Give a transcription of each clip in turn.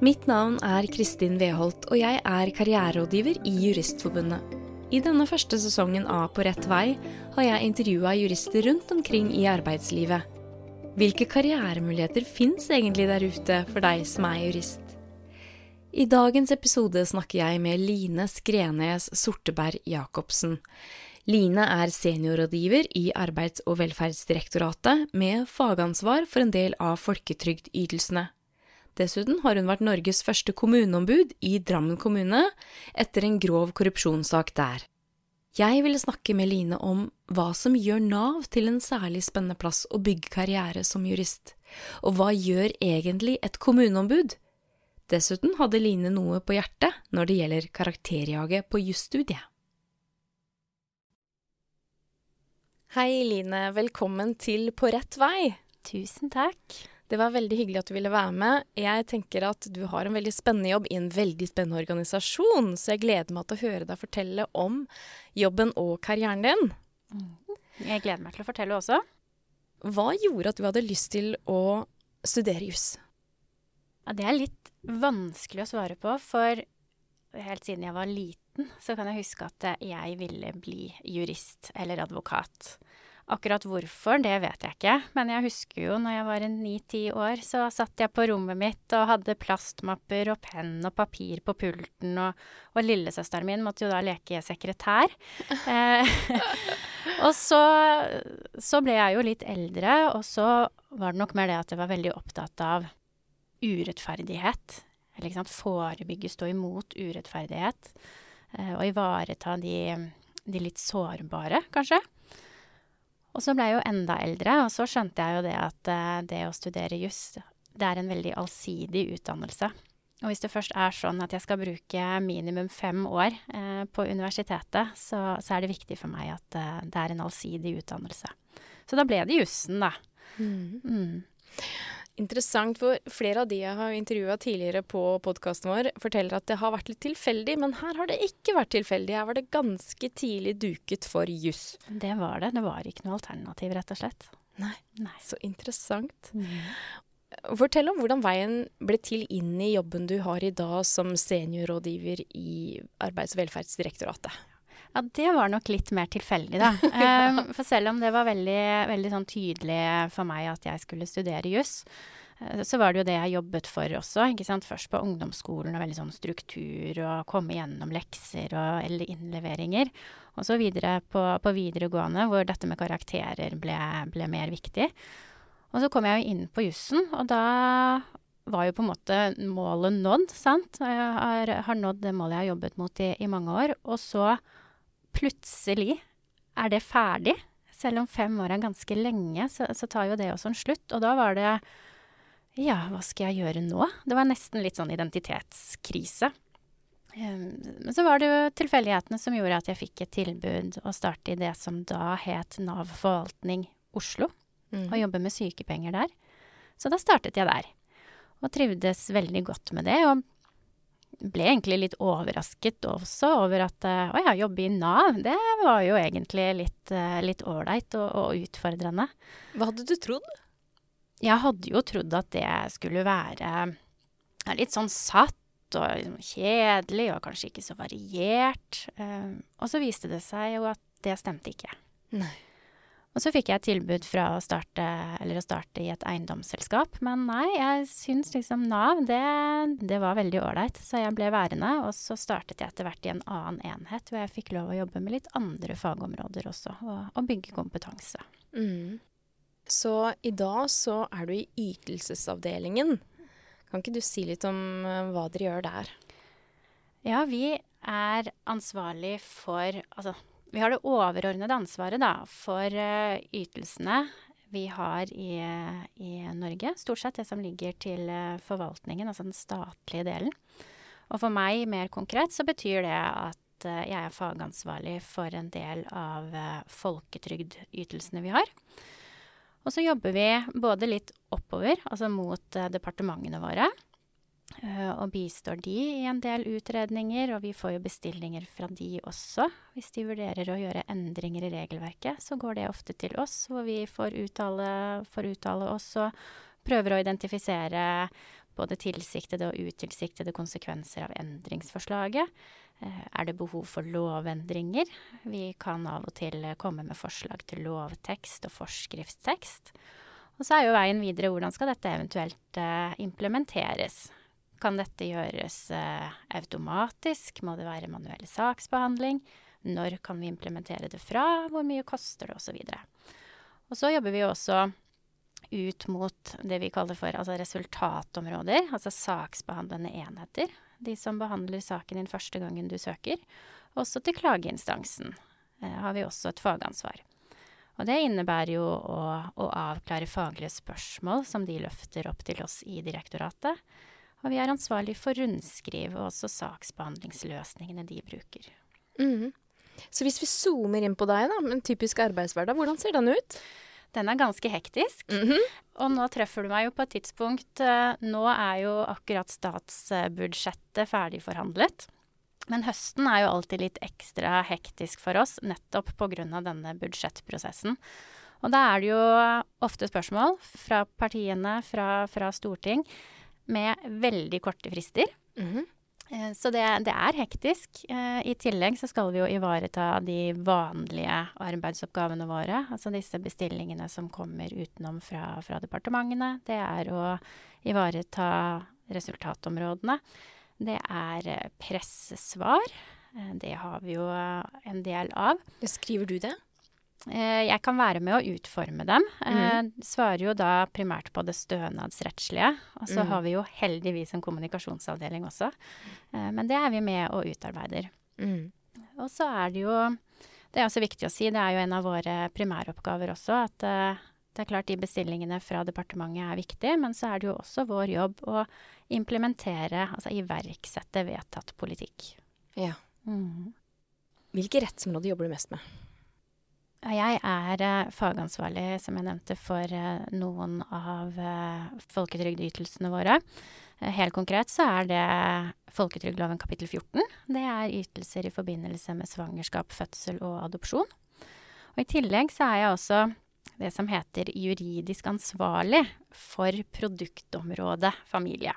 Mitt navn er Kristin Weholt, og jeg er karriererådgiver i Juristforbundet. I denne første sesongen av På rett vei har jeg intervjua jurister rundt omkring i arbeidslivet. Hvilke karrieremuligheter fins egentlig der ute for deg som er jurist? I dagens episode snakker jeg med Line Skrenes Sorteberg Jacobsen. Line er seniorrådgiver i Arbeids- og velferdsdirektoratet med fagansvar for en del av folketrygdytelsene. Dessuten har hun vært Norges første kommuneombud i Drammen kommune etter en grov korrupsjonssak der. Jeg ville snakke med Line om hva som gjør Nav til en særlig spennende plass å bygge karriere som jurist, og hva gjør egentlig et kommuneombud? Dessuten hadde Line noe på hjertet når det gjelder karakterjaget på jusstudiet. Hei, Line. Velkommen til På rett vei. Tusen takk. Det var veldig hyggelig at du ville være med. Jeg tenker at du har en veldig spennende jobb i en veldig spennende organisasjon, så jeg gleder meg til å høre deg fortelle om jobben og karrieren din. Mm. Jeg gleder meg til å fortelle også. Hva gjorde at du hadde lyst til å studere juss? Ja, det er litt vanskelig å svare på, for helt siden jeg var liten, så kan jeg huske at jeg ville bli jurist eller advokat. Akkurat hvorfor, det vet jeg ikke. Men jeg husker jo når jeg var ni-ti år, så satt jeg på rommet mitt og hadde plastmapper og penn og papir på pulten, og, og lillesøsteren min måtte jo da leke sekretær. eh, og så, så ble jeg jo litt eldre, og så var det nok mer det at jeg var veldig opptatt av urettferdighet. Eller ikke sant, forebygge, stå imot urettferdighet. Eh, og ivareta de, de litt sårbare, kanskje. Og så ble jeg jo enda eldre, og så skjønte jeg jo det at uh, det å studere juss, det er en veldig allsidig utdannelse. Og hvis det først er sånn at jeg skal bruke minimum fem år uh, på universitetet, så, så, er det viktig for meg at uh, det er en allsidig utdannelse. Så da ble det jussen, da. Mm. Mm. Interessant, for flere av de jeg har intervjua tidligere på podkasten vår, forteller at det har vært litt tilfeldig, men her har det ikke vært tilfeldig. Her var det ganske tidlig duket for juss. Det var det. Det var ikke noe alternativ, rett og slett. Nei. Nei. Så interessant. Mm. Fortell om hvordan veien ble til inn i jobben du har i dag som seniorrådgiver i Arbeids- og velferdsdirektoratet. Ja, det var nok litt mer tilfeldig, da. um, for selv om det var veldig, veldig sånn tydelig for meg at jeg skulle studere juss, uh, så var det jo det jeg jobbet for også. ikke sant? Først på ungdomsskolen og veldig sånn struktur og komme gjennom lekser og, eller innleveringer. Og så videre på, på, videregående, hvor dette med karakterer ble, ble mer viktig. Og så kom jeg jo inn på jussen, og da var jo på en måte målet nådd, sant. Jeg har, har nådd det målet jeg har jobbet mot i, i mange år. Og så plutselig er det ferdig. Selv om fem år er ganske lenge, så, så, tar jo det også en slutt. Og da var det Ja, hva skal jeg gjøre nå? Det var nesten litt sånn identitetskrise. Um, men så var det jo tilfeldighetene som gjorde at jeg fikk et tilbud å starte i det som da het Nav forvaltning Oslo, mm. og jobbe med sykepenger der. Så da startet jeg der. Og trivdes veldig godt med det. Og ble egentlig litt overrasket også over at uh, å ja, jobbe i Nav, det var jo egentlig litt ålreit uh, og, og, utfordrende. Hva hadde du trodd? Jeg hadde jo trodd at det skulle være litt sånn satt og liksom kjedelig og kanskje ikke så variert. Uh, og så viste det seg jo at det stemte ikke. Nei. Og så fikk jeg tilbud fra å starte, å starte i et eiendomsselskap. Men nei, jeg syns liksom Nav, det, det var veldig ålreit. Så jeg ble værende. Og så startet jeg etter hvert i en annen enhet, hvor jeg fikk lov å jobbe med litt andre fagområder også. Og, og bygge kompetanse. Mm. Så i dag så er du i ytelsesavdelingen. Kan ikke du si litt om uh, hva dere gjør der? Ja, vi er ansvarlig for Altså vi har det overordnede ansvaret da, for uh, ytelsene vi har i, i, Norge. Stort sett det som ligger til uh, forvaltningen, altså den statlige delen. Og for meg mer konkret så betyr det at uh, jeg er fagansvarlig for en del av folketrygdytelsene vi har. Og så jobber vi både litt oppover, altså mot departementene våre. Uh, og bistår de i en del utredninger, og vi får jo bestillinger fra de også. Hvis de vurderer å gjøre endringer i regelverket, så går det ofte til oss, hvor vi får uttale, får uttale oss og prøver å identifisere både tilsiktede og utilsiktede konsekvenser av endringsforslaget. Eh, er det behov for lovendringer? Vi kan av og til komme med forslag til lovtekst og forskriftstekst. Og så er jo veien videre hvordan skal dette eventuelt eh, implementeres? Kan dette gjøres eh, automatisk? Må det være manuell saksbehandling? Når kan vi implementere det fra? Hvor mye koster det? Osv. Og så jobber vi også ut mot det vi kaller for altså resultatområder, altså saksbehandlende enheter. De som behandler saken din første gangen du søker. Også til klageinstansen eh, har vi også et fagansvar. Og det innebærer jo å, å, avklare faglige spørsmål som de løfter opp til oss i direktoratet. Og vi er ansvarlig for rundskriv og også saksbehandlingsløsningene de bruker. Mm. Så hvis vi zoomer inn på deg, da, med en typisk arbeidshverdag, hvordan ser den ut? Den er ganske hektisk. Mm -hmm. Og nå treffer du meg jo på et tidspunkt eh, Nå er jo akkurat statsbudsjettet ferdigforhandlet. Men høsten er jo alltid litt ekstra hektisk for oss, nettopp pga. denne budsjettprosessen. Og da er det jo ofte spørsmål fra partiene, fra, fra storting, med veldig korte frister. Mm -hmm. Så det, det, er hektisk. Eh, I tillegg så skal vi jo ivareta de vanlige arbeidsoppgavene våre. Altså disse bestillingene som kommer utenom fra, fra departementene. Det er å ivareta resultatområdene. Det er eh, pressesvar. Det har vi jo en del av. Skriver du det? Eh, jeg kan være med å utforme dem. Mm. Svarer jo da primært på det stønadsrettslige. Og så mm. har vi jo heldigvis en kommunikasjonsavdeling også. Eh, men det er vi med og utarbeider. Mm. Og så er det jo Det er også viktig å si, det er jo en av våre primæroppgaver også, at det er klart de bestillingene fra departementet er viktig, men så er det jo også vår jobb å implementere, altså iverksette vedtatt politikk. Ja. Hvilke rettsområder jobber du mest med? Jeg er uh, fagansvarlig, som jeg nevnte, for uh, noen av uh, folketrygdytelsene våre. helt konkret så er det folketrygdloven kapittel 14. Det er ytelser i forbindelse med svangerskap, fødsel og adopsjon. Og I tillegg så er jeg også det som heter juridisk ansvarlig for produktområdet familie.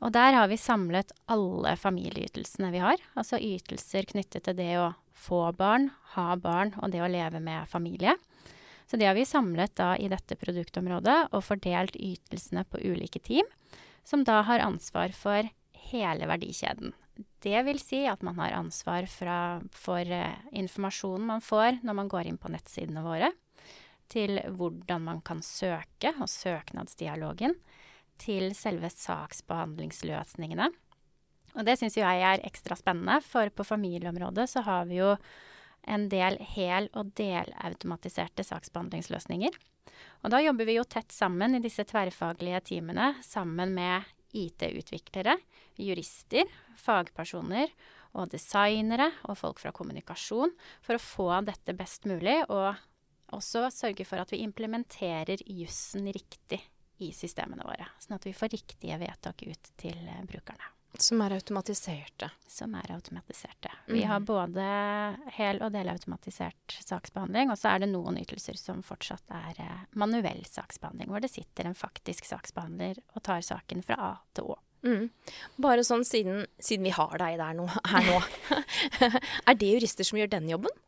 og der har vi samlet alle familieytelsene vi har, altså ytelser knyttet til det å få barn, ha barn og det å leve med familie. Så det har vi samlet da i dette produktområdet og fordelt ytelsene på ulike team, som da har ansvar for hele verdikjeden. Det vil si at man har ansvar fra, for uh, informasjonen man får når man går inn på nettsidene våre, til hvordan man kan søke, og søknadsdialogen, til selve saksbehandlingsløsningene. Og det syns jeg er ekstra spennende, for på familieområdet så har vi jo en del hel- og delautomatiserte saksbehandlingsløsninger. Og da jobber vi jo tett sammen i disse tverrfaglige teamene sammen med IT-utviklere, jurister, fagpersoner og designere og folk fra kommunikasjon for å få dette best mulig, og også sørge for at vi implementerer jussen riktig i systemene våre. Sånn at vi får riktige vedtak ut til brukerne. Som er automatiserte. Som er automatiserte. Mm. Vi har både hel- og delautomatisert saksbehandling, og så er det noen ytelser som fortsatt er eh, manuell saksbehandling, hvor det sitter en faktisk saksbehandler og tar saken fra A til Å. Mm. Bare sånn siden, siden, vi har deg der nå, her nå. er det jurister som gjør den jobben?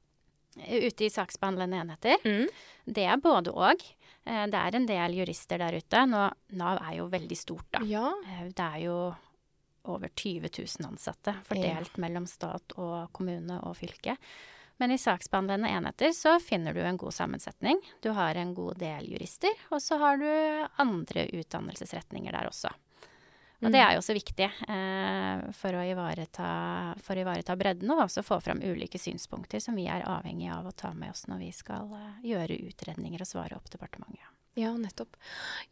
Ute i saksbehandlende enheter. Mm. Det er både og. Eh, det er en del jurister der ute. Nå, Nav er jo veldig stort, da. Ja. Eh, det er jo over 20 000 ansatte, fordelt ja. mellom stat og kommune og fylke. Men i saksbehandlende enheter så finner du en god sammensetning. Du har en god del jurister, og så har du andre utdannelsesretninger der også. Og det mm. er jo også viktig eh, for, å ivareta, for, å ivareta, bredden, og også få fram ulike synspunkter som vi er avhengig av å ta med oss når vi skal eh, gjøre utredninger og svare opp departementet. Ja, nettopp.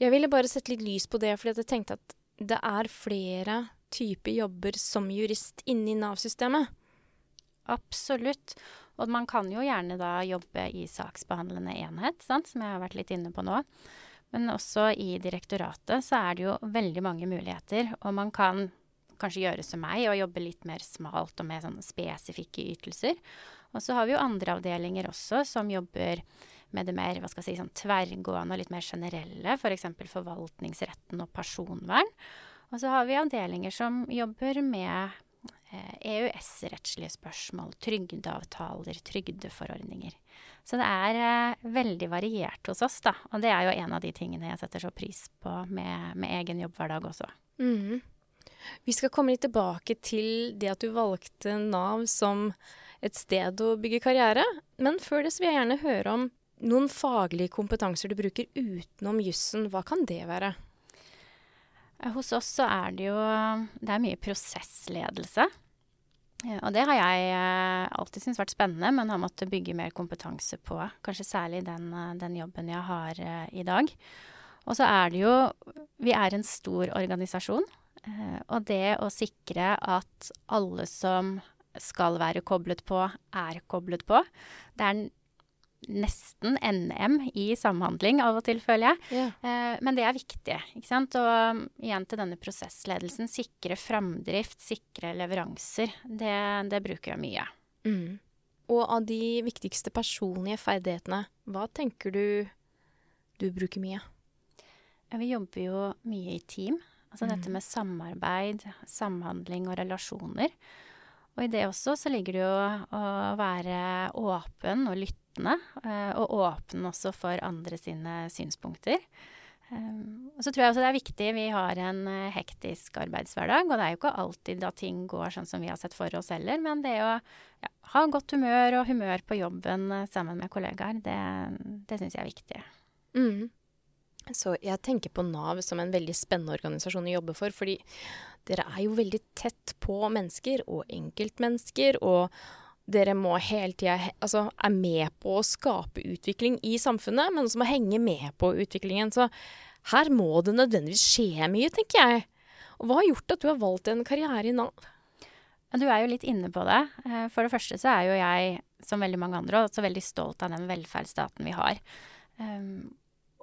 Jeg ville bare sette litt lys på det, fordi jeg tenkte at det er flere type jobber som jurist inni Nav-systemet? Absolutt. Og man kan jo gjerne da jobbe i saksbehandlende enhet, sant? som jeg har vært litt inne på nå. Men også i direktoratet så er det jo veldig mange muligheter. Og man kan kanskje gjøre som meg og jobbe litt mer smalt og med sånne spesifikke ytelser. Og så har vi jo andre avdelinger også som jobber med det mer hva skal jeg si, sånn tverrgående og litt mer generelle, f.eks. For forvaltningsretten og personvern. Og så har vi avdelinger som jobber med eh, EØS-rettslige spørsmål, trygdeavtaler, trygdeforordninger. Så det er eh, veldig variert hos oss, da. Og det er jo en av de tingene jeg setter så pris på med, med egen jobbhverdag også. Mm. Vi skal komme litt tilbake til det at du valgte Nav som et sted å bygge karriere. Men før det så vil jeg gjerne høre om noen faglige kompetanser du bruker utenom jussen. Hva kan det være? Hos oss så er det jo Det er mye prosessledelse. Og det har jeg eh, alltid syntes vært spennende, men har måttet bygge mer kompetanse på. Kanskje særlig den, eh, den jobben jeg har i dag. Og så er det jo Vi er en stor organisasjon. Og det å sikre at alle som skal være koblet på, er koblet på. Det er nesten NM i samhandling av og til, føler jeg. Ja. Eh, men det er viktig. ikke sant? Og um, igjen til denne prosessledelsen. Sikre framdrift, sikre leveranser. Det, det bruker jeg mye. Mm. Og av de viktigste personlige ferdighetene, hva tenker du du bruker mye? Vi jobber jo mye i team. Altså Mm. dette med samarbeid, samhandling og relasjoner. Og i det også så ligger det jo å være åpen og lyttende. Eh, Og åpen også for andre sine synspunkter. Og så tror jeg også det er viktig, vi har en eh, hektisk arbeidshverdag, og det er jo ikke alltid at ting går sånn som vi har sett for oss heller, men det å ja, ha godt humør og humør på jobben eh, sammen med kollegaer, det, det syns jeg er viktig. Mm. Så jeg tenker på Nav som en veldig spennende organisasjon å jobbe for, fordi dere er jo veldig tett på mennesker og enkeltmennesker, og dere må hele tida altså, er med på å skape utvikling i samfunnet, men også må henge med på utviklingen. Så her må det nødvendigvis skje mye, tenker jeg. Og hva har gjort at du har valgt en karriere i Nav? Du er jo litt inne på det. Eh, For det første så er jo jeg, som veldig mange andre, også veldig stolt av den velferdsstaten vi har. Um,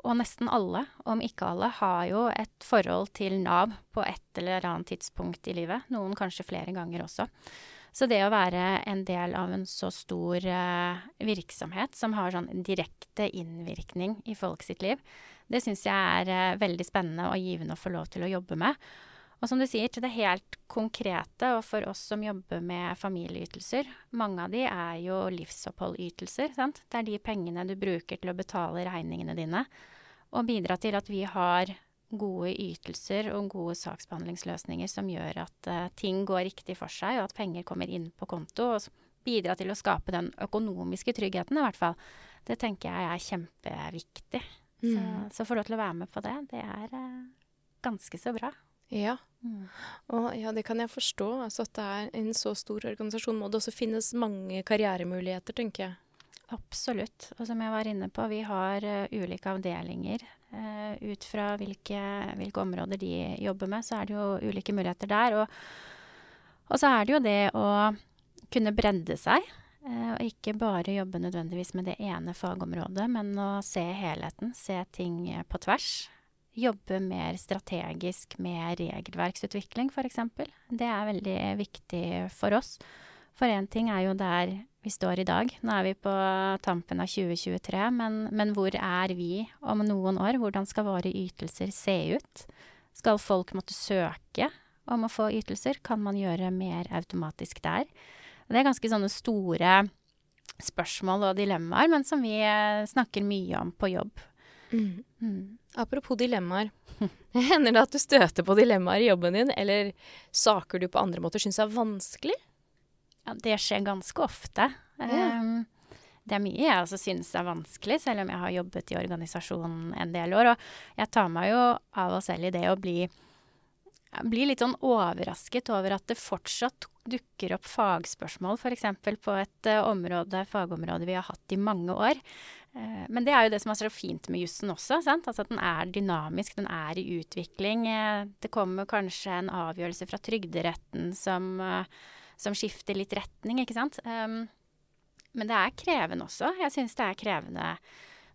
og nesten alle, om ikke alle, har jo et forhold til Nav på et eller annet tidspunkt i livet. Noen kanskje flere ganger også. Så det å være en del av en så stor uh, virksomhet som har sånn direkte innvirkning i folk sitt liv, det syns jeg er uh, veldig spennende og givende å få lov til å jobbe med. Og som du sier, til det helt konkrete, og for oss som jobber med familieytelser, mange av de er jo livsoppholdytelser, sant. Det er de pengene du bruker til å betale regningene dine, og bidra til at vi har gode ytelser og gode saksbehandlingsløsninger som gjør at uh, ting går riktig for seg, og at penger kommer inn på konto, og bidra til å skape den økonomiske tryggheten, i hvert fall. Det tenker jeg er kjempeviktig. Så, Mm. så å få lov til å være med på det, det er uh, ganske så bra. Ja, Mm. og ja, det kan jeg forstå. Altså at det er en så stor organisasjon, må det også finnes mange karrieremuligheter, tenker jeg. Absolutt. Og som jeg var inne på, vi har uh, ulike avdelinger. Eh, ut fra hvilke, hvilke områder de jobber med, så er det jo ulike muligheter der. Og, og så er det jo det å kunne bredde seg. uh, og ikke bare jobbe nødvendigvis med det ene fagområdet, men å se helheten, se ting på tvers. Jobbe mer strategisk med regelverksutvikling, f.eks. Det er veldig viktig for oss. For én ting er jo der vi står i dag. Nå er vi på tampen av 2023, men, men hvor er vi om noen år? Hvordan skal våre ytelser se ut? Skal folk måtte søke om å få ytelser? Kan man gjøre mer automatisk der? Det er ganske sånne store spørsmål og dilemmaer, men som vi eh, snakker mye om på jobb. Mm. Apropos dilemmaer. Hender det at du støter på dilemmaer i jobben din, eller saker du på andre måter syns er vanskelig? Ja, det skjer ganske ofte. Um, det er mye jeg også synes er vanskelig, selv om jeg har jobbet i organisasjonen en del år. Og jeg tar meg jo av og selv i det å bli, bli litt sånn overrasket over at det fortsatt dukker opp fagspørsmål, f.eks. på et eh, område, fagområde vi har hatt i mange år. Eh, men det er jo det som er så fint med jussen også. Sant? Altså at den er dynamisk, den er i utvikling. Eh, det kommer kanskje en avgjørelse fra Trygderetten som som skifter litt retning, ikke sant. Um, men det er krevende også. Jeg syns det er krevende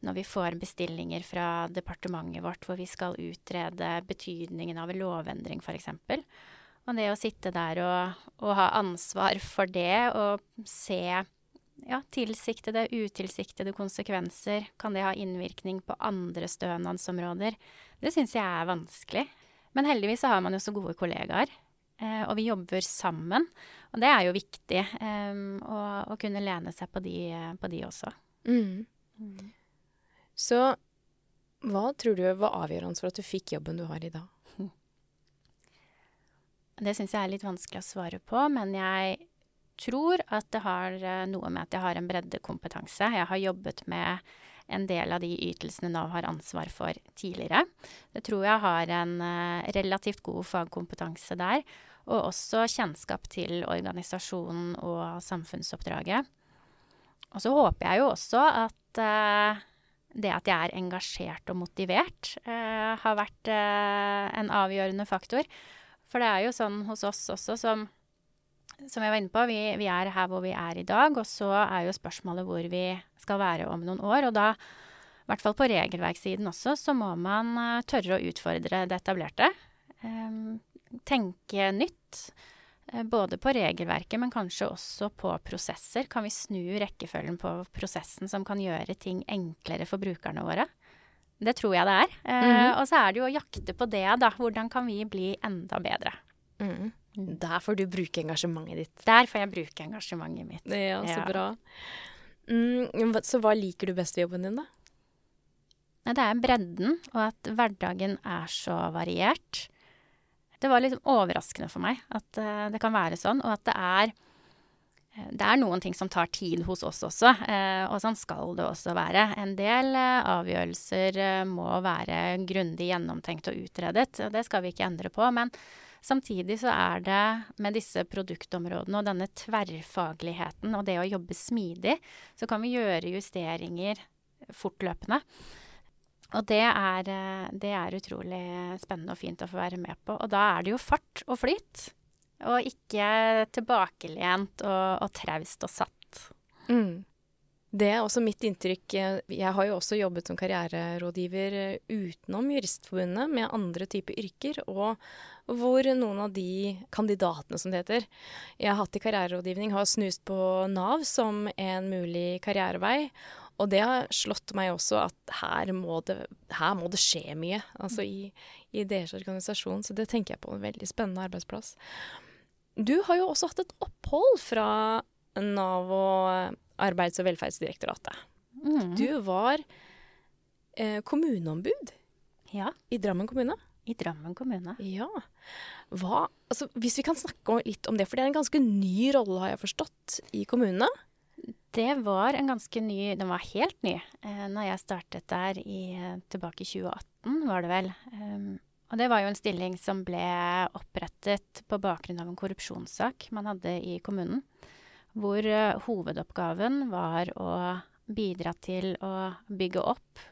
når vi får bestillinger fra departementet vårt hvor vi skal utrede betydningen av en lovendring, f.eks. Og det å sitte der og, og ha ansvar for det og se ja, tilsiktede, utilsiktede konsekvenser? Kan det ha innvirkning på andre stønadsområder? Det syns jeg er vanskelig. Men heldigvis så har man jo så gode kollegaer. Eh, og vi jobber sammen. Og det er jo viktig eh, å, å, kunne lene seg på de, på de også. Mm. Mm. Så hva tror du var avgjørende for at du fikk jobben du har i dag? Det syns jeg er litt vanskelig å svare på, men jeg tror at det har eh, noe med at jeg har en breddekompetanse. Jeg har jobbet med en del av de ytelsene Nav har ansvar for tidligere. Det tror jeg har en uh, relativt god fagkompetanse der, og også kjennskap til organisasjonen og samfunnsoppdraget. Og så håper jeg jo også at uh, det at jeg er engasjert og motivert, uh, har vært en avgjørende faktor. For det er jo sånn hos oss også som som jeg var inne på, vi, vi, er her hvor vi er i dag. Og så er jo spørsmålet hvor vi skal være om noen år. Og da, i hvert fall på regelverkssiden også, så må man uh, tørre å utfordre det etablerte. Um, tenke nytt. Uh, både på regelverket, men kanskje også på prosesser. Kan vi snu rekkefølgen på prosessen som kan gjøre ting enklere for brukerne våre? Det tror jeg det er. Mm -hmm. Og så er det jo å jakte på det, da. Hvordan kan vi bli enda bedre? Mm. Der får du bruke engasjementet ditt. Der får jeg bruke engasjementet mitt. Ja, så ja. bra. Mm, så hva liker du best ved jobben din, da? Det er bredden, og at hverdagen er så variert. Det var litt overraskende for meg at uh, det kan være sånn, og at det er det er noen ting som tar tid hos oss også, eh, og sånn skal det også være. En del eh, avgjørelser eh, må være grundig gjennomtenkt og utredet, og det skal vi ikke endre på. Men samtidig så er det med disse produktområdene og denne tverrfagligheten og det å jobbe smidig, så kan vi gjøre justeringer fortløpende. Og det er, det er utrolig spennende og fint å få være med på. Og da er det jo fart og flyt. Og ikke tilbakelent og, og traust og satt. Mm. Det er også mitt inntrykk. Jeg har jo også jobbet som karriererådgiver utenom Juristforbundet, med andre typer yrker, og hvor noen av de kandidatene, som det heter, jeg har hatt i karriererådgivning, har snust på Nav som en mulig karrierevei. Og det har slått meg også at her må det, her må det skje mye, altså i, i deres organisasjon. Så det tenker jeg på en veldig spennende arbeidsplass. Du har jo også hatt et opphold fra Nav og Arbeids- og velferdsdirektoratet. Mm. Du var eh, kommuneombud ja. i Drammen kommune. I Drammen kommune. Ja. Hva, altså, hvis vi kan snakke litt om det, for det er en ganske ny rolle, har jeg forstått, i kommunene? Det var en ganske ny Den var helt ny eh, når jeg startet der i, tilbake i 2018, var det vel. Um, og det var jo en stilling som ble opprettet på bakgrunn av en korrupsjonssak man hadde i kommunen. Hvor uh, hovedoppgaven var å bidra til å bygge opp,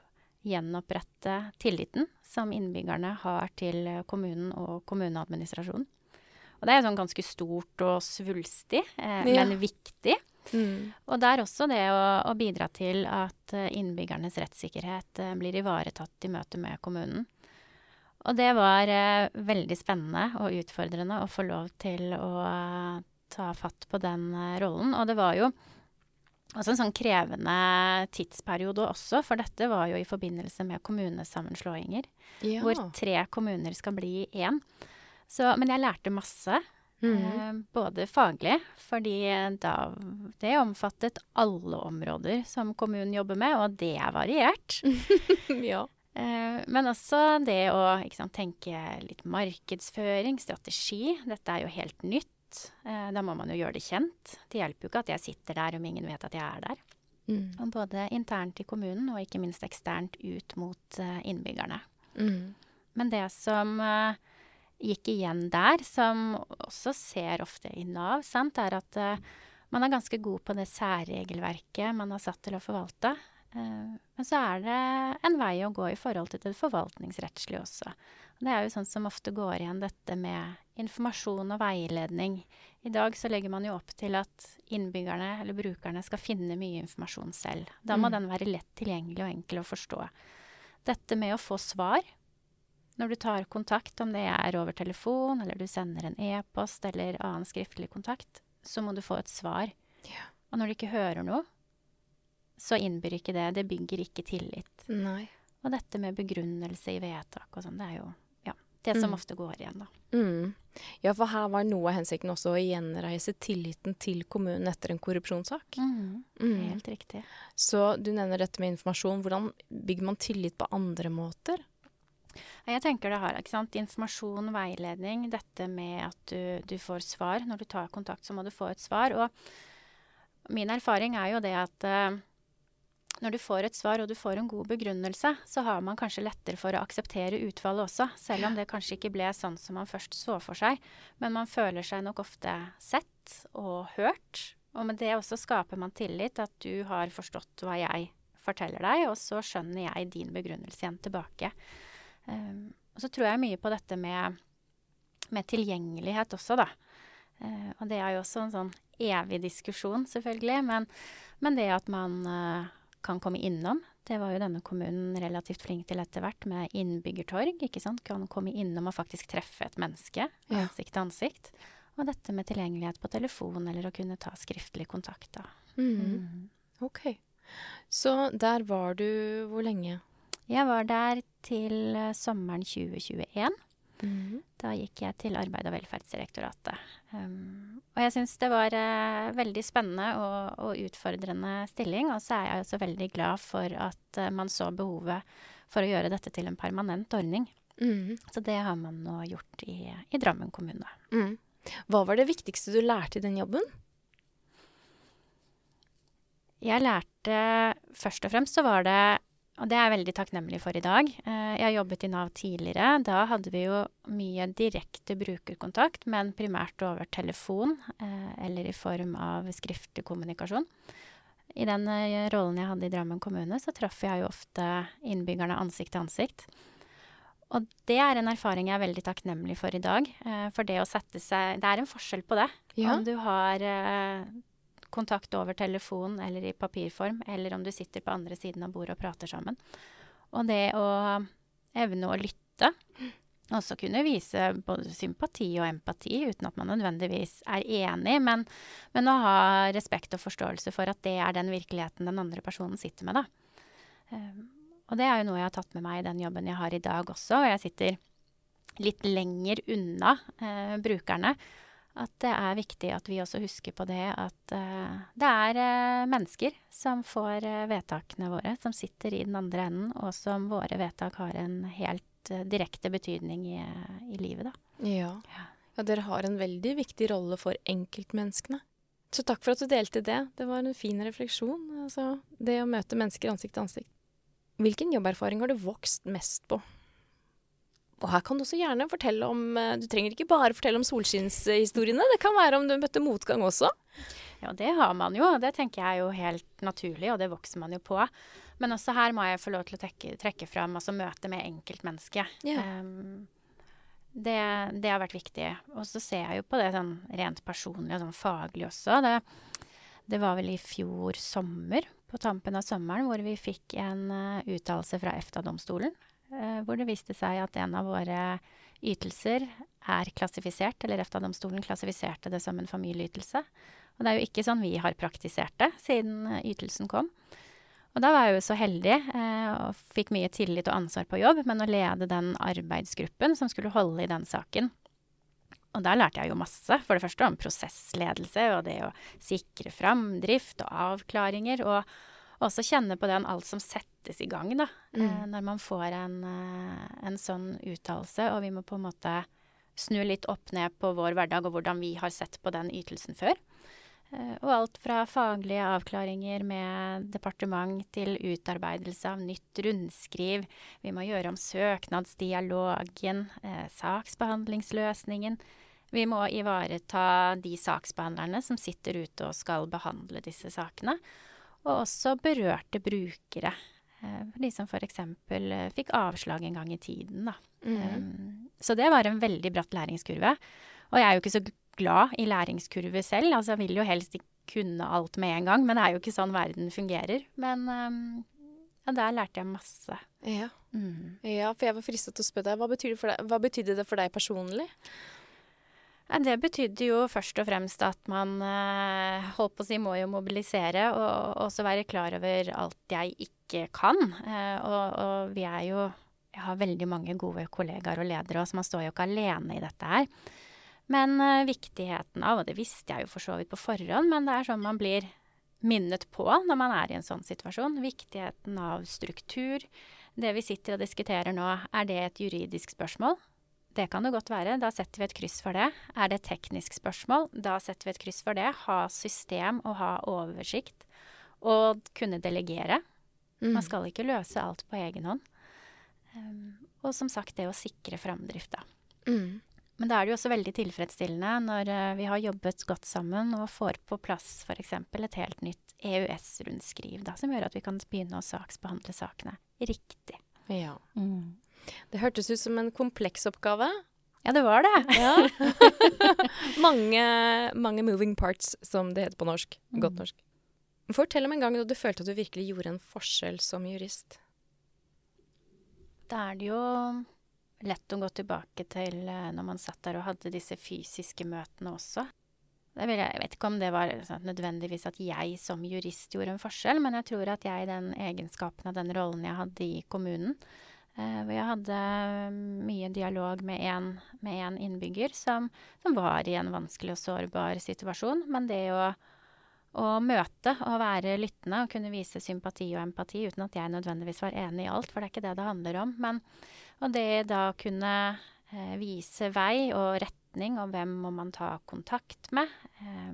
gjenopprette tilliten som innbyggerne har til kommunen og kommuneadministrasjonen. Og det er sånn ganske stort og svulstig, eh, ja. men viktig. Mm. Og det er også det å, å bidra til at eh, innbyggernes rettssikkerhet eh, blir ivaretatt i møte med kommunen. Og det var eh, veldig spennende og utfordrende å få lov til å uh, ta fatt på den uh, rollen. Og det var jo også en sånn krevende tidsperiode også, for dette var jo i forbindelse med kommunesammenslåinger. Ja. Hvor tre kommuner skal bli én. Så, men jeg lærte masse. Mm -hmm. både faglig, fordi da det omfattet alle områder som kommunen jobber med, og det er variert. ja. Eh, men også det å sant, tenke litt markedsføring, strategi. Dette er jo helt nytt. Eh, da må man jo gjøre det kjent. Det hjelper jo ikke at jeg sitter der om ingen vet at jeg er der. Mm. både internt i kommunen og ikke minst eksternt ut mot uh, innbyggerne. Mm. Men det som uh, gikk igjen der, som også ser ofte i Nav, sant, er at man er ganske god på det særregelverket man har satt til å forvalte. Eh, men så er det en vei å gå i forhold til det forvaltningsrettslige også. Det er jo sånn som ofte går igjen dette med informasjon og veiledning. I dag så legger man jo opp til at innbyggerne eller brukerne skal finne mye informasjon selv. Da må mm. den være lett tilgjengelig og enkel å forstå. Dette med å få svar når du tar kontakt, om det er over telefon, eller du sender en e-post eller annen skriftlig kontakt, så må du få et svar. Ja. Og når du ikke hører noe, så innbyr ikke det. Det bygger ikke tillit. Nei. Og dette med begrunnelse i vedtak og sånn, det er jo ja, det som Mm. ofte går igjen, da. Mm. Ja, for her var noe av hensikten også å gjenreise tilliten til kommunen etter en korrupsjonssak. Mm. Helt riktig. Så du nevner dette med informasjon. Hvordan bygger man tillit på andre måter? Jeg tenker det har, ikke sant. Informasjon, veiledning, dette med at du, du får svar. Når du tar kontakt, så må du få et svar. Og min erfaring er jo det at eh, når du får et svar og du får en god begrunnelse, så har man kanskje lettere for å akseptere utfallet også, selv om det kanskje ikke ble sånn som man først så for seg. Men man føler seg nok ofte sett og hørt. Og med det også skaper man tillit, at du har forstått hva jeg forteller deg, og så skjønner jeg din begrunnelse igjen tilbake. Um, og så tror jeg mye på dette med, med tilgjengelighet også, da. Uh, og det er jo også en sånn evig diskusjon, selvfølgelig. Men, men det at man eh, kan komme innom, det var jo denne kommunen relativt flink til etter hvert, med innbyggertorg. ikke sant? Kan komme innom og faktisk treffe et menneske ansikt til ansikt. Og dette med tilgjengelighet på telefon, eller å kunne ta skriftlig kontakt, da. Mm. Mm. Ok. Så der var du hvor lenge? Jeg var der til sommeren 2021. Mm. Da gikk jeg til Arbeid- og velferdsdirektoratet. Um, og jeg syns det var uh, veldig spennende og, og utfordrende stilling. Og så er jeg også veldig glad for at uh, man så behovet for å gjøre dette til en permanent ordning. Mm. Så det har man nå gjort i, i Drammen kommune. Mm. Hva var det viktigste du lærte i den jobben? Jeg lærte først og fremst så var det og det er jeg veldig takknemlig for i dag. Eh, Jeg har jobbet i Nav tidligere. Da hadde vi jo mye direkte brukerkontakt, men primært over telefon eh, eller i form av skriftlig kommunikasjon. I den eh, rollen jeg hadde i Drammen kommune, så traff jeg jo ofte innbyggerne ansikt til ansikt. Og det er en erfaring jeg er veldig takknemlig for i dag. For det å sette seg Det er en forskjell på det. Ja. Om du har kontakt over telefon eller i papirform, eller om du sitter på andre siden av bordet og prater sammen. Og det å evne å lytte, også kunne vise både sympati og empati, uten at man nødvendigvis er enig, men, men å ha respekt og forståelse for at det er den virkeligheten den andre personen sitter med, da. Um, og det er jo noe jeg har tatt med meg i den jobben jeg har i dag også, og jeg sitter litt lenger unna eh, brukerne. At det er viktig at vi også husker på det at uh, det er uh, mennesker som får uh, vedtakene våre, som sitter i den andre enden, og som våre vedtak har en helt direkte betydning i, i livet, da. Ja. Ja. ja. Dere har en veldig viktig rolle for enkeltmenneskene. Så takk for at du delte det. Det var en fin refleksjon. Altså, det å møte mennesker ansikt til ansikt. Hvilken jobberfaring har du vokst mest på? Og her kan du også gjerne fortelle om eh, Du trenger ikke bare fortelle om solskinnshistoriene. Det kan være om du møtte motgang også. Ja, det har man jo, og det tenker jeg er jo helt naturlig, og det vokser man jo på. Men også her må jeg få lov til å trekke, trekke fram altså møtet med enkeltmennesket. Yeah. Um, det, det har vært viktig. Og så ser jeg jo på det sånn rent personlig og sånn faglig også. Det, det var vel i fjor sommer, på tampen av sommeren, hvor vi fikk en uh, uttalelse fra EFTA-domstolen. Eh, hvor det viste seg at en av våre ytelser er klassifisert, eller EFTA-domstolen klassifiserte det som en familieytelse. Og det er jo ikke sånn vi har praktisert det siden ytelsen kom. Og da var jeg jo så heldig eh, og fikk mye tillit og ansvar på jobb, men å lede den arbeidsgruppen som skulle holde i den saken. Og der lærte jeg jo masse. For det første om prosessledelse og det å sikre framdrift og avklaringer. Og også kjenne på den alt som settes i gang, da. Mm. Eh, når man får en, eh, en sånn uttalelse. Og vi må på en måte snu litt opp ned på vår hverdag og hvordan vi har sett på den ytelsen før. Eh, Og alt fra faglige avklaringer med departement til utarbeidelse av nytt rundskriv. Vi må gjøre om søknadsdialogen, eh, saksbehandlingsløsningen. Vi må ivareta de saksbehandlerne som sitter ute og skal behandle disse sakene. Og også berørte brukere. Eh, de som f.eks. Eh, fikk avslag en gang i tiden. Da. Mm. Så det var en veldig bratt læringskurve. Og jeg er jo ikke så glad i læringskurve selv. Altså jeg vil jo helst ikke kunne alt med en gang, men det er jo ikke sånn verden fungerer. Men ja, der lærte jeg masse. Ja. Mm. ja, for jeg var fristet til å spørre deg, hva, betydde det for deg, det for deg personlig? Det betydde jo først og fremst at man eh, holdt på å si må jo mobilisere, og også være klar over alt jeg ikke kan. Eh, og, og, vi er jo Jeg har veldig mange gode kollegaer og ledere, så man står jo ikke alene i dette her. Men uh, viktigheten av, og det visste jeg jo for så vidt på forhånd, men det er sånn man blir minnet på når man er i en sånn situasjon. Viktigheten av struktur. Det vi sitter og diskuterer nå, er det et juridisk spørsmål? Det kan det godt være. Da setter vi et kryss for det. Er det et teknisk spørsmål? Da setter vi et kryss for det. Ha system og ha oversikt. Og kunne delegere. Mm. Man skal ikke løse alt på egen hånd. Um, og som sagt, det å sikre framdrift, da. Mm. Men da er det jo også veldig tilfredsstillende når uh, vi har jobbet godt sammen og får på plass f.eks. et helt nytt EØS-rundskriv, da, som gjør at vi kan begynne å saksbehandle sakene riktig. Ja. Mm. Det hørtes ut som en kompleks oppgave. Ja, det var det. Ja. mange, mange, moving parts, som det heter på norsk. Mm. Godt norsk. Fortell om en gang da du følte at du virkelig gjorde en forskjell som jurist. Da er det jo lett å gå tilbake til eh, når man satt der og hadde disse fysiske møtene også. Jeg, jeg, vet ikke om det var sånn, nødvendigvis at jeg som jurist gjorde en forskjell, men jeg tror at jeg, den egenskapen av den rollen jeg hadde i kommunen, hvor jeg hadde mye dialog med en, med en innbygger som, som, var i en vanskelig og sårbar situasjon. Men det å, å møte og være lyttende og kunne vise sympati og empati uten at jeg nødvendigvis var enig i alt, for det er ikke det det handler om. Men og det da kunne eh, vise vei og retning, og hvem må man ta kontakt med. Eh,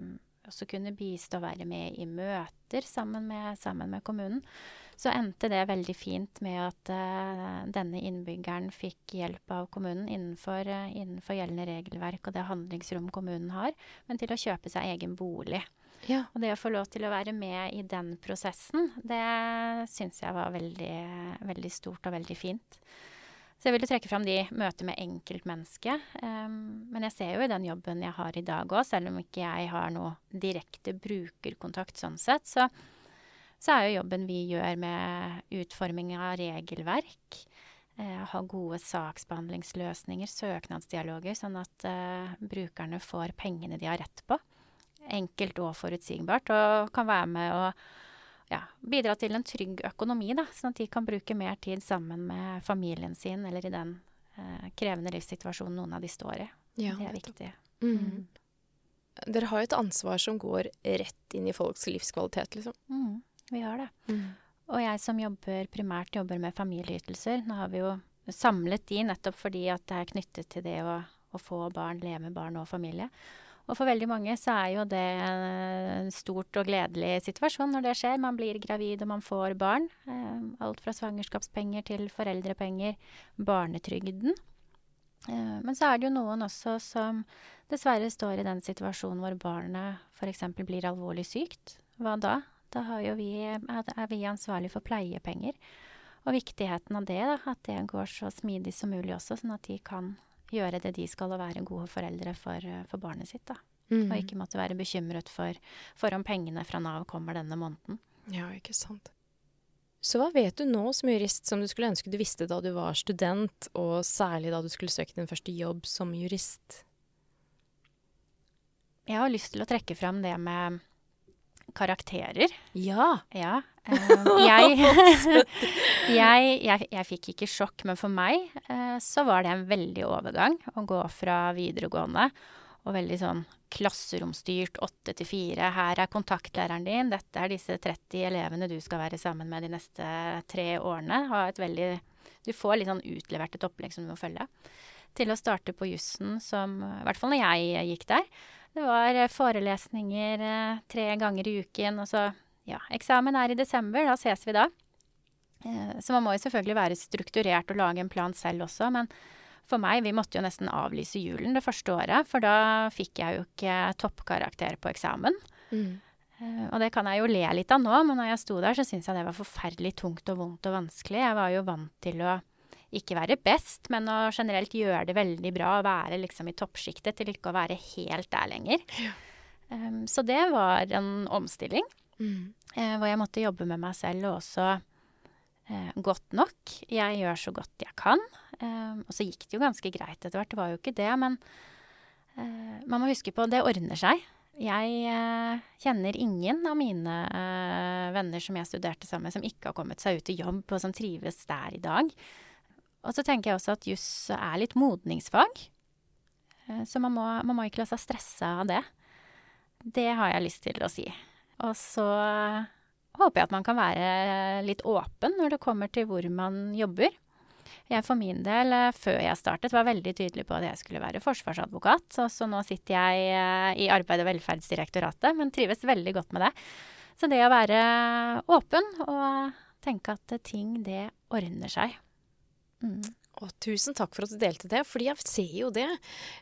også kunne bistå og være med i møter sammen med, sammen med kommunen så endte det veldig fint med at uh, denne innbyggeren fikk hjelp av kommunen innenfor, uh, innenfor, gjeldende regelverk og det handlingsrom kommunen har, men til å kjøpe seg egen bolig. Ja. Og det å få lov til å være med i den prosessen, det syns jeg var veldig, veldig stort og veldig fint. Så jeg ville trekke fram de møter med enkeltmennesket. Um, men jeg ser jo i den jobben jeg har i dag òg, selv om ikke jeg har noe direkte brukerkontakt sånn sett, så så er jo jobben vi gjør med utforming av regelverk, eh, ha gode saksbehandlingsløsninger, søknadsdialoger, sånn at eh, brukerne får pengene de har rett på. Enkelt og forutsigbart, og kan være med å ja, bidra til en trygg økonomi, da, sånn at de kan bruke mer tid sammen med familien sin, eller i den eh, krevende livssituasjonen noen av de står i. Ja, det er viktig. Mm. Mm. Dere har jo et ansvar som går rett inn i folks livskvalitet, liksom. Mm vi har det. Mm. Og jeg som jobber, primært jobber med familieytelser, nå har vi jo samlet de nettopp fordi at det er knyttet til det å, å få barn, leve med barn og familie. Og for veldig mange så er jo det en stort og gledelig situasjon når det skjer. Man blir gravid og man får barn. Eh, alt fra svangerskapspenger til foreldrepenger, barnetrygden. Eh, men så er det jo noen også som dessverre står i den situasjonen hvor barnet f.eks. blir alvorlig sykt. Hva da? Da vi, er vi ansvarlig for pleiepenger. Og viktigheten av det, da, at det går så smidig som mulig også, sånn at de kan gjøre det de skal og være gode foreldre for, for barnet sitt. Mm. Og ikke måtte være bekymret for, for om pengene fra Nav kommer denne måneden. Ja, ikke sant. Så hva vet du nå som jurist som du skulle ønske du visste da du var student, og særlig da du skulle søke din første jobb som jurist? Jeg har lyst til å trekke fram det med karakterer. Ja. ja. Um, jeg, jeg, jeg, jeg, fikk ikke sjokk, men for meg uh, så var det en veldig overgang å gå fra videregående og veldig sånn klasseromstyrt, åtte til fire. Her er kontaktlæreren din, dette er disse 30 elevene du skal være sammen med de neste tre årene. Veldig Du får litt sånn utlevert et opplegg som du må følge. Til å starte på jussen som I hvert fall når jeg gikk der det var eh, forelesninger eh, tre ganger i uken, og så Ja, eksamen er i desember, da ses vi da. Eh, så man må jo selvfølgelig være strukturert og lage en plan selv også, men for meg, vi måtte jo nesten avlyse julen det første året, for da fikk jeg jo ikke toppkarakter på eksamen. Mm. og det kan jeg jo le litt av nå, men når jeg sto der, så syntes jeg det var forferdelig tungt og vondt og vanskelig. Jeg var jo vant til å ikke være best, men å generelt gjøre det veldig bra. og Være liksom i toppsjiktet til ikke å være helt der lenger. Ja. Um, så det var en omstilling. Mm. Uh, hvor jeg måtte jobbe med meg selv og også uh, godt nok. Jeg gjør så godt jeg kan. Uh, og så gikk det jo ganske greit etter hvert, det var jo ikke det. Men Eh, man må huske på det ordner seg. Jeg kjenner ingen av mine venner som jeg studerte sammen med, som ikke har kommet seg ut i jobb, og som trives der i dag. Og så tenker jeg også at juss er litt modningsfag. Eh, så man må, man må ikke la seg stresse av det. Det har jeg lyst til å si. Og så håper jeg at man kan være litt åpen når det kommer til hvor man jobber. Jeg for min del, eh, før jeg startet, var veldig tydelig på at jeg skulle være forsvarsadvokat. Så, så nå sitter jeg eh, i Arbeid- og velferdsdirektoratet, men trives veldig godt med det. Så det å være åpen og tenke at ting, det ordner seg. Mm. Og tusen takk for at du delte det, fordi jeg ser jo det.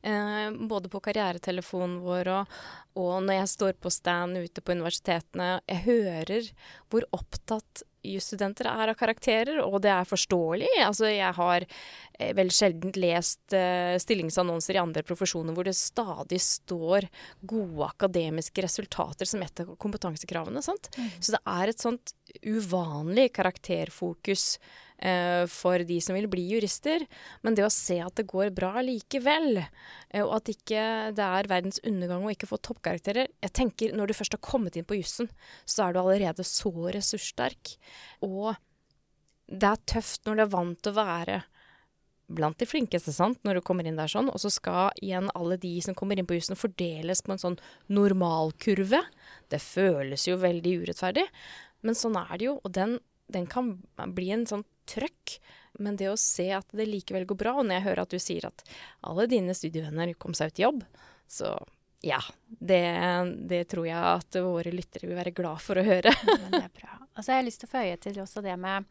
Eh, både på karrieretelefonen vår og, og, når jeg står på stand ute på universitetene. Jeg hører hvor opptatt jusstudenter er av karakterer, og det er forståelig. Altså, jeg har eh, veldig sjelden lest eh, stillingsannonser i andre profesjoner hvor det stadig står gode akademiske resultater som et av kompetansekravene. Sant? Mm. Så det er et sånt uvanlig karakterfokus eh, for de som vil bli jurister. Men det å se at det går bra likevel, eh, og at ikke det er verdens undergang å ikke få toppkarakterer Jeg tenker når du først har kommet inn på jussen, så er du allerede så ressurssterk. Og det er tøft når du er vant til å være blant de flinkeste, sant, når du kommer inn der sånn, og så skal igjen alle de som kommer inn på jussen fordeles på en sånn normalkurve. Det føles jo veldig urettferdig, men sånn er det jo, og den, den kan bli en sånn trøkk. Men det å se at det likevel går bra, og når jeg hører at du sier at alle dine studievenner kom seg ut i jobb, så ja. Det, det tror jeg at våre lyttere vil være glad for å høre. Men det er bra. Og så har jeg lyst til å føye til også det med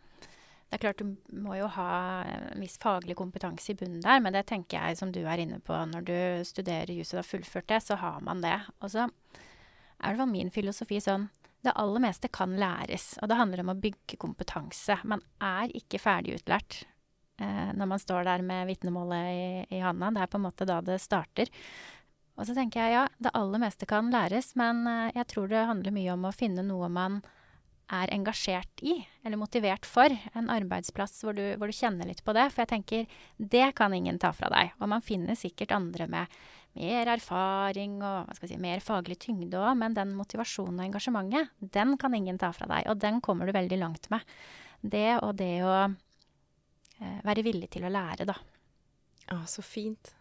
det er klart Du må jo ha en viss faglig kompetanse i bunnen der, men det tenker jeg, som du er inne på, når du studerer jus og har fullført det, så har man det. Og så er det min filosofi sånn det aller meste kan læres, og det handler om å bygge kompetanse. Man er ikke ferdig utlært eh, når man står der med vitnemålet i, i handa. Det er på en måte da det starter. Og så tenker jeg ja, det aller meste kan læres, men eh, jeg tror det handler mye om å finne noe man er engasjert i, eller motivert for. En arbeidsplass hvor du, hvor du kjenner litt på det. For jeg tenker, det kan ingen ta fra deg. Og man finner sikkert andre med mer erfaring og si, mer faglig tyngde òg, men den motivasjonen og engasjementet, den kan ingen ta fra deg. Og den kommer du veldig langt med. Det og det å eh, være villig til å lære, da. Ja, så fint.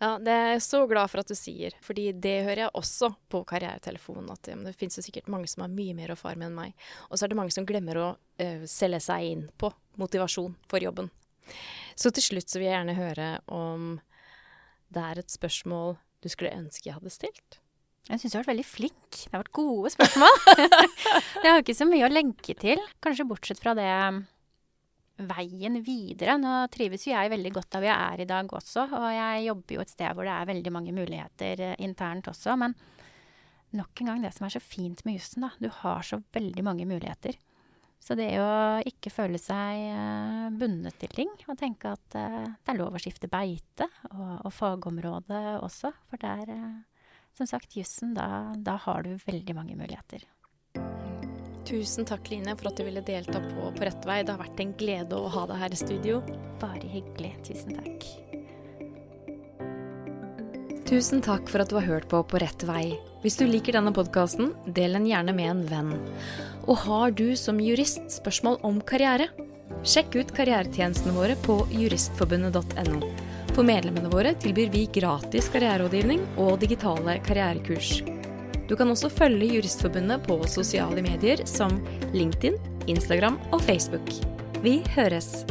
Ja, det er jeg så glad for at du sier, fordi det hører jeg også på karrieretelefonen. At det finnes jo sikkert mange som har mye mer erfaring enn meg. Og så er det mange som glemmer å uh, selge seg inn på motivasjon for jobben. Så til slutt så vil jeg gjerne høre om det er et spørsmål du skulle ønske jeg hadde stilt? Jeg syns du har vært veldig flink. Det har vært gode spørsmål. jeg har ikke så mye å legge til, kanskje bortsett fra det um, veien videre. Nå trives jo jeg veldig godt der jeg er i dag også, og jeg jobber jo et sted hvor det er veldig mange muligheter uh, internt også. Men nok en gang det som er så fint med jussen, da. Du har så veldig mange muligheter. Så det å ikke føle seg uh, bundet til ting, og tenke at uh, det er lov å skifte beite, og, og fagområde også, for der, uh, som sagt, jussen, da, da, har du veldig mange muligheter. Tusen takk, Line, for at du ville delta på På rett vei. Det har vært en glede å ha deg her i studio. Bare hyggelig. Tusen takk. Tusen takk for at du har hørt på På rett vei. Hvis du liker denne podkasten, del den gjerne med en venn. Og har du som jurist spørsmål om karriere? Sjekk ut karrieretjenestene våre på juristforbundet.no. For medlemmene våre tilbyr vi gratis karriererådgivning og digitale karrierekurs. Du kan også følge Juristforbundet på sosiale medier som LinkedIn, Instagram og Facebook. Vi høres!